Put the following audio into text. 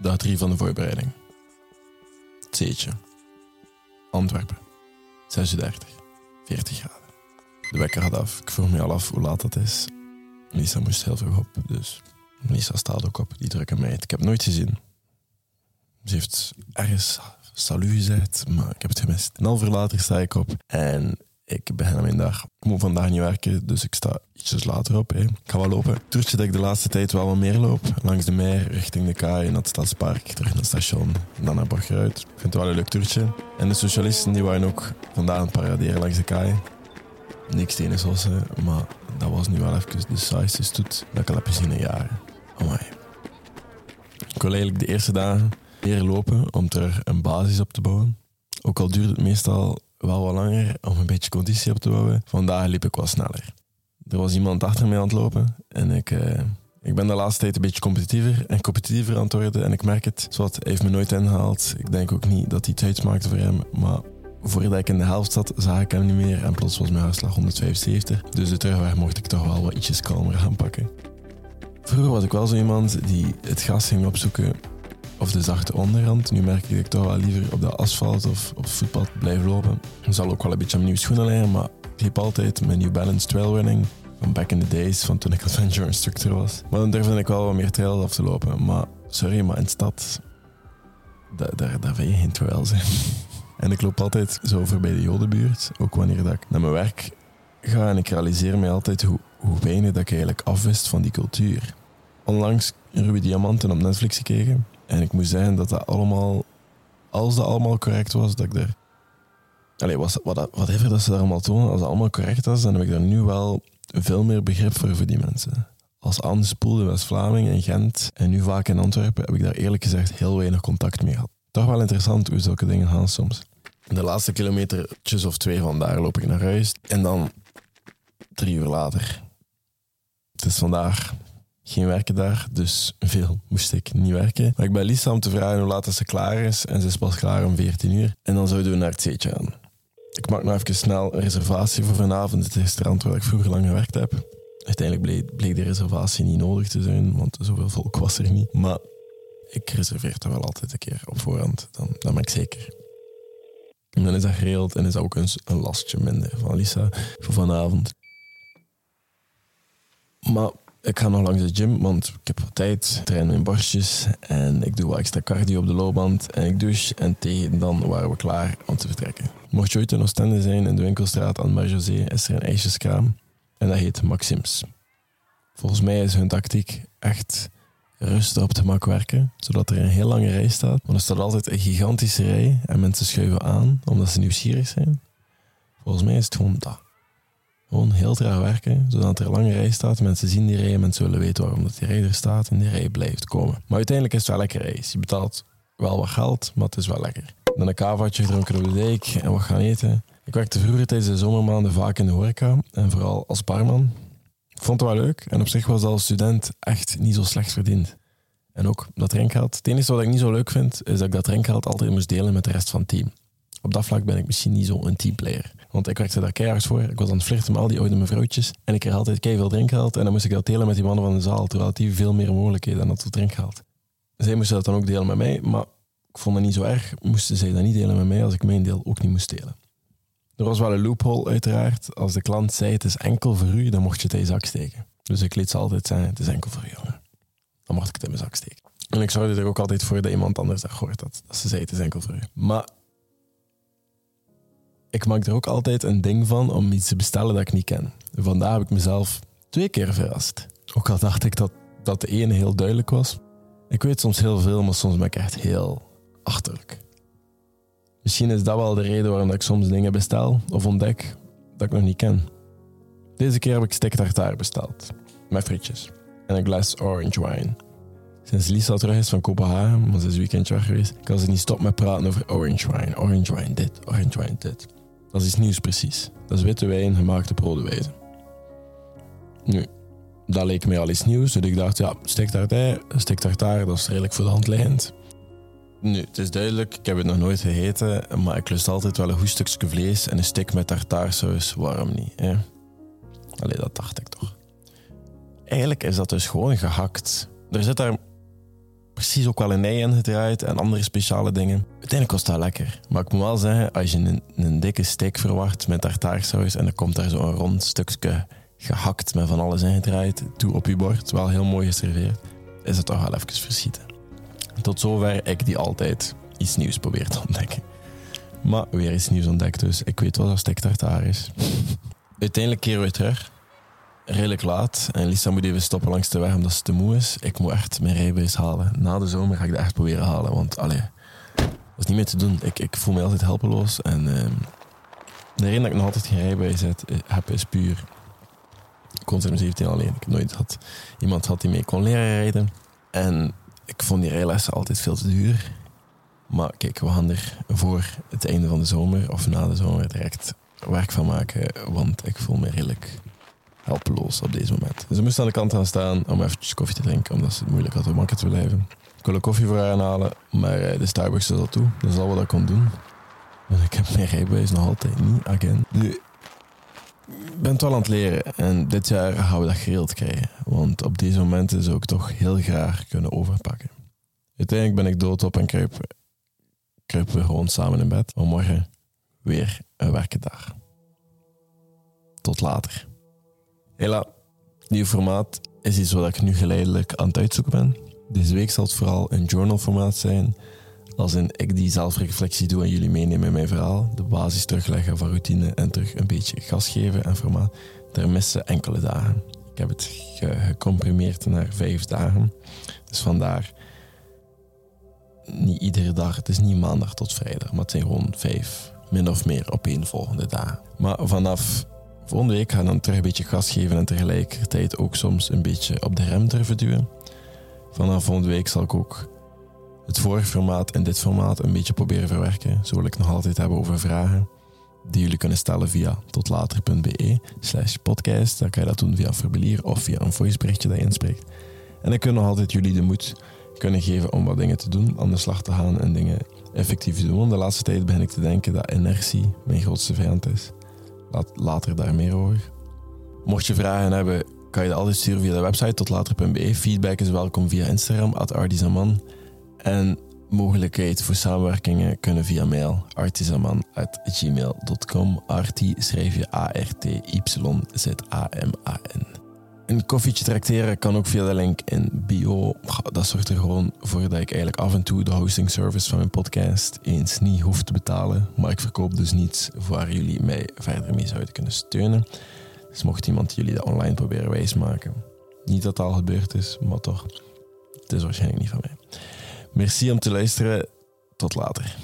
Dag 3 van de voorbereiding. Zeetje. Antwerpen. 6 uur 30. 40 graden. De wekker gaat af. Ik vroeg me al af hoe laat dat is. Lisa moest heel vroeg op, dus Lisa staat ook op, die drukke meid. Ik heb nooit gezien. Ze heeft ergens salut gezegd, maar ik heb het gemist. Een half uur later sta ik op en ik aan mijn dag. Ik moet vandaag niet werken, dus ik sta ietsjes later op. Hè. Ik ga wel lopen. Het toertje dat ik de laatste tijd wel wat meer loop. Langs de meer, richting de kaai, naar het stadspark, terug naar het station, dan naar Borgeruit. Ik vind het wel een leuk toertje. En de socialisten die waren ook vandaag aan het paraderen langs de kaai. Niks tegen zossen, maar dat was nu wel even de saaiste stoet dat ik al heb gezien in jaren. Amai. Ik wil eigenlijk de eerste dagen leren lopen om terug een basis op te bouwen. Ook al duurt het meestal wel wat langer om een beetje conditie op te bouwen. Vandaag liep ik wat sneller. Er was iemand achter mij aan het lopen en ik, eh, ik ben de laatste tijd een beetje competitiever en competitiever aan het worden. En ik merk het, Zwat heeft me nooit ingehaald. Ik denk ook niet dat hij het uitmaakte voor hem, maar voordat ik in de helft zat, zag ik hem niet meer en plots was mijn hartslag 175. Dus de terugweg mocht ik toch wel wat ietsjes kalmer gaan pakken. Vroeger was ik wel zo iemand die het gas ging opzoeken of de zachte onderhand. Nu merk ik dat ik toch wel liever op de asfalt of op voetpad blijf lopen. Ik zal ook wel een beetje mijn nieuwe schoenen leren, maar ik liep altijd mijn New Balance trailrunning van back in the days, van toen ik adventure instructor was. Maar dan durfde ik wel wat meer trails af te lopen. Maar sorry, maar in stad, daar, daar, daar je geen trail zijn. En ik loop altijd zo voorbij de Jodenbuurt, ook wanneer dat ik naar mijn werk ga. En ik realiseer me altijd hoe, hoe weinig dat ik eigenlijk afwist van die cultuur. Onlangs Ruby Diamanten op Netflix gekeken. En ik moet zeggen dat dat allemaal, als dat allemaal correct was, dat ik er... Allee, was, wat, whatever dat ze daar allemaal tonen, als dat allemaal correct was, dan heb ik daar nu wel veel meer begrip voor, voor die mensen. Als Anne Spoel in West-Vlaming en Gent en nu vaak in Antwerpen, heb ik daar eerlijk gezegd heel weinig contact mee gehad. Toch wel interessant hoe zulke dingen gaan soms. De laatste kilometertjes of twee van daar loop ik naar huis. En dan drie uur later. Het is vandaag geen werken daar, dus veel moest ik niet werken. Maar ik ben Lisa om te vragen hoe laat ze klaar is. En ze is pas klaar om 14 uur. En dan zouden we naar het zeetje gaan. Ik maak nog even snel een reservatie voor vanavond. Het restaurant waar ik vroeger lang gewerkt heb. Uiteindelijk bleek, bleek de reservatie niet nodig te zijn, want zoveel volk was er niet. Maar ik reserveer toch wel altijd een keer op voorhand. Dan, dan ben ik zeker. En dan is dat geregeld en is dat ook een, een lastje minder van Lisa voor vanavond. Maar ik ga nog langs de gym, want ik heb wat tijd. train mijn borstjes en ik doe wat extra cardio op de loopband. En ik douche en tegen dan waren we klaar om te vertrekken. Mocht je ooit in Oostende zijn, in de winkelstraat aan Marjosé, is er een ijsjeskraam. En dat heet Maxims. Volgens mij is hun tactiek echt rustig op de mak werken, zodat er een heel lange rij staat. Want er staat altijd een gigantische rij en mensen schuiven aan omdat ze nieuwsgierig zijn. Volgens mij is het gewoon dat. Gewoon heel traag werken, zodat er een lange rij staat. Mensen zien die rij en mensen willen weten waarom dat die rij er staat en die rij blijft komen. Maar uiteindelijk is het wel lekker reis. Je betaalt wel wat geld, maar het is wel lekker. Dan een kavaatje gedronken op de dijk en wat gaan eten. Ik werkte vroeger tijdens de zomermaanden vaak in de horeca en vooral als barman. Ik vond het wel leuk en op zich was dat als student echt niet zo slecht verdiend. En ook dat drinkgeld. Het enige wat ik niet zo leuk vind, is dat ik dat drinkgeld altijd moest delen met de rest van het team. Op dat vlak ben ik misschien niet zo een teamplayer. Want ik werkte daar keihard voor. Ik was aan het flirten met al die oude mevrouwtjes. En ik kreeg altijd keihard veel drinkgeld. En dan moest ik dat delen met die mannen van de zaal. Terwijl die veel meer mogelijkheden hadden tot drinkgeld. Zij moesten dat dan ook delen met mij. Maar ik vond het niet zo erg. Moesten zij dat niet delen met mij als ik mijn deel ook niet moest delen. Er was wel een loophole uiteraard. Als de klant zei het is enkel voor u, dan mocht je het in je zak steken. Dus ik liet ze altijd zeggen het is enkel voor u. Dan mocht ik het in mijn zak steken. En ik zorgde er ook altijd voor dat iemand anders dat hoort. Dat, dat ze zei het is enkel voor u. Maar ik maak er ook altijd een ding van om iets te bestellen dat ik niet ken. Vandaag heb ik mezelf twee keer verrast. Ook al dacht ik dat, dat de ene heel duidelijk was. Ik weet soms heel veel, maar soms ben ik echt heel achterlijk. Misschien is dat wel de reden waarom ik soms dingen bestel of ontdek dat ik nog niet ken. Deze keer heb ik steak tartare besteld. Met frietjes. En een glas orange wine. Sinds Lisa terug is van Kopenhagen, maar ze is weekendje weg geweest, kan ze niet stoppen met praten over orange wine. Orange wine dit, orange wine dit. Dat is iets nieuws precies. Dat is witte wijn gemaakt op rode wijze. Nu, dat leek mij al iets nieuws. Dus ik dacht, ja, steak tartare, steak tartare, dat is redelijk voor de hand liggend. Nu, het is duidelijk, ik heb het nog nooit gegeten, maar ik lust altijd wel een goed stukje vlees en een steak met tartaarsaus. Waarom niet? Hè? Allee, dat dacht ik toch. Eigenlijk is dat dus gewoon gehakt. Er zit daar precies ook wel een ei ingedraaid en andere speciale dingen. Uiteindelijk was dat lekker. Maar ik moet wel zeggen, als je een, een dikke steak verwacht met tartaarsaus en dan komt daar zo'n rond stukje gehakt met van alles ingedraaid toe op je bord, wel heel mooi geserveerd, is het toch wel even verschieten. Tot zover ik die altijd iets nieuws probeer te ontdekken. Maar weer iets nieuws ontdekt, dus ik weet wat een steak tartaar is. Uiteindelijk keren we terug redelijk laat. En Lisa moet even stoppen langs de weg omdat ze te moe is. Ik moet echt mijn rijbewijs halen. Na de zomer ga ik dat echt proberen halen. Want allee, is niet meer te doen. Ik, ik voel me altijd helpeloos. En uh, de reden dat ik nog altijd geen rijbewijs heb, is puur... Ik kon sinds 17 alleen. Ik heb nooit had, iemand had die mee kon leren rijden. En ik vond die rijlessen altijd veel te duur. Maar kijk, we gaan er voor het einde van de zomer of na de zomer direct werk van maken. Want ik voel me redelijk helpeloos op deze moment. Ze moest aan de kant gaan staan om eventjes koffie te drinken, omdat ze het moeilijk had om wakker te blijven. Ik wilde koffie voor haar aanhalen, maar eh, de Starbucks is al toe. Dat is al wat ik kon doen. Ik heb mijn rijbewijs nog altijd niet, again. Nu, ik ben het wel aan het leren en dit jaar gaan we dat geregeld krijgen. Want op deze momenten zou ik toch heel graag kunnen overpakken. Uiteindelijk ben ik doodop en kruipen, kruipen we gewoon samen in bed. Maar morgen weer een werkendag. Tot later. Hela, nieuw formaat is iets wat ik nu geleidelijk aan het uitzoeken ben. Deze week zal het vooral een journalformaat zijn, als in ik die zelfreflectie doe en jullie meenemen in mijn verhaal, de basis terugleggen van routine en terug een beetje gas geven en formaat. Er missen enkele dagen. Ik heb het gecomprimeerd naar vijf dagen. Dus vandaar niet iedere dag, het is niet maandag tot vrijdag, maar het zijn gewoon vijf, min of meer op één volgende dagen. Maar vanaf Volgende week ga ik dan terug een beetje gas geven en tegelijkertijd ook soms een beetje op de rem durven duwen. Vanaf volgende week zal ik ook het vorige formaat en dit formaat een beetje proberen verwerken. Zo wil ik nog altijd hebben over vragen die jullie kunnen stellen via totlater.be slash podcast. Dan kan je dat doen via een formulier of via een voiceberichtje dat je inspreekt. En dan kunnen nog altijd jullie de moed kunnen geven om wat dingen te doen, aan de slag te gaan en dingen effectief te doen. De laatste tijd begin ik te denken dat inertie mijn grootste vijand is. Later daar meer over. Mocht je vragen hebben, kan je dat altijd sturen via de website tot later.be. Feedback is welkom via Instagram, at artisaman. En mogelijkheid voor samenwerkingen kunnen via mail artisaman.gmail.com. Arti schrijf je A-R-T-Y-Z-A-M-A-N. Een koffietje tracteren kan ook via de link in bio. Dat zorgt er gewoon voor dat ik eigenlijk af en toe de hosting service van mijn podcast eens niet hoef te betalen. Maar ik verkoop dus niets waar jullie mij verder mee zouden kunnen steunen. Dus mocht iemand jullie dat online proberen wijsmaken. Niet dat het al gebeurd is, maar toch. Het is waarschijnlijk niet van mij. Merci om te luisteren. Tot later.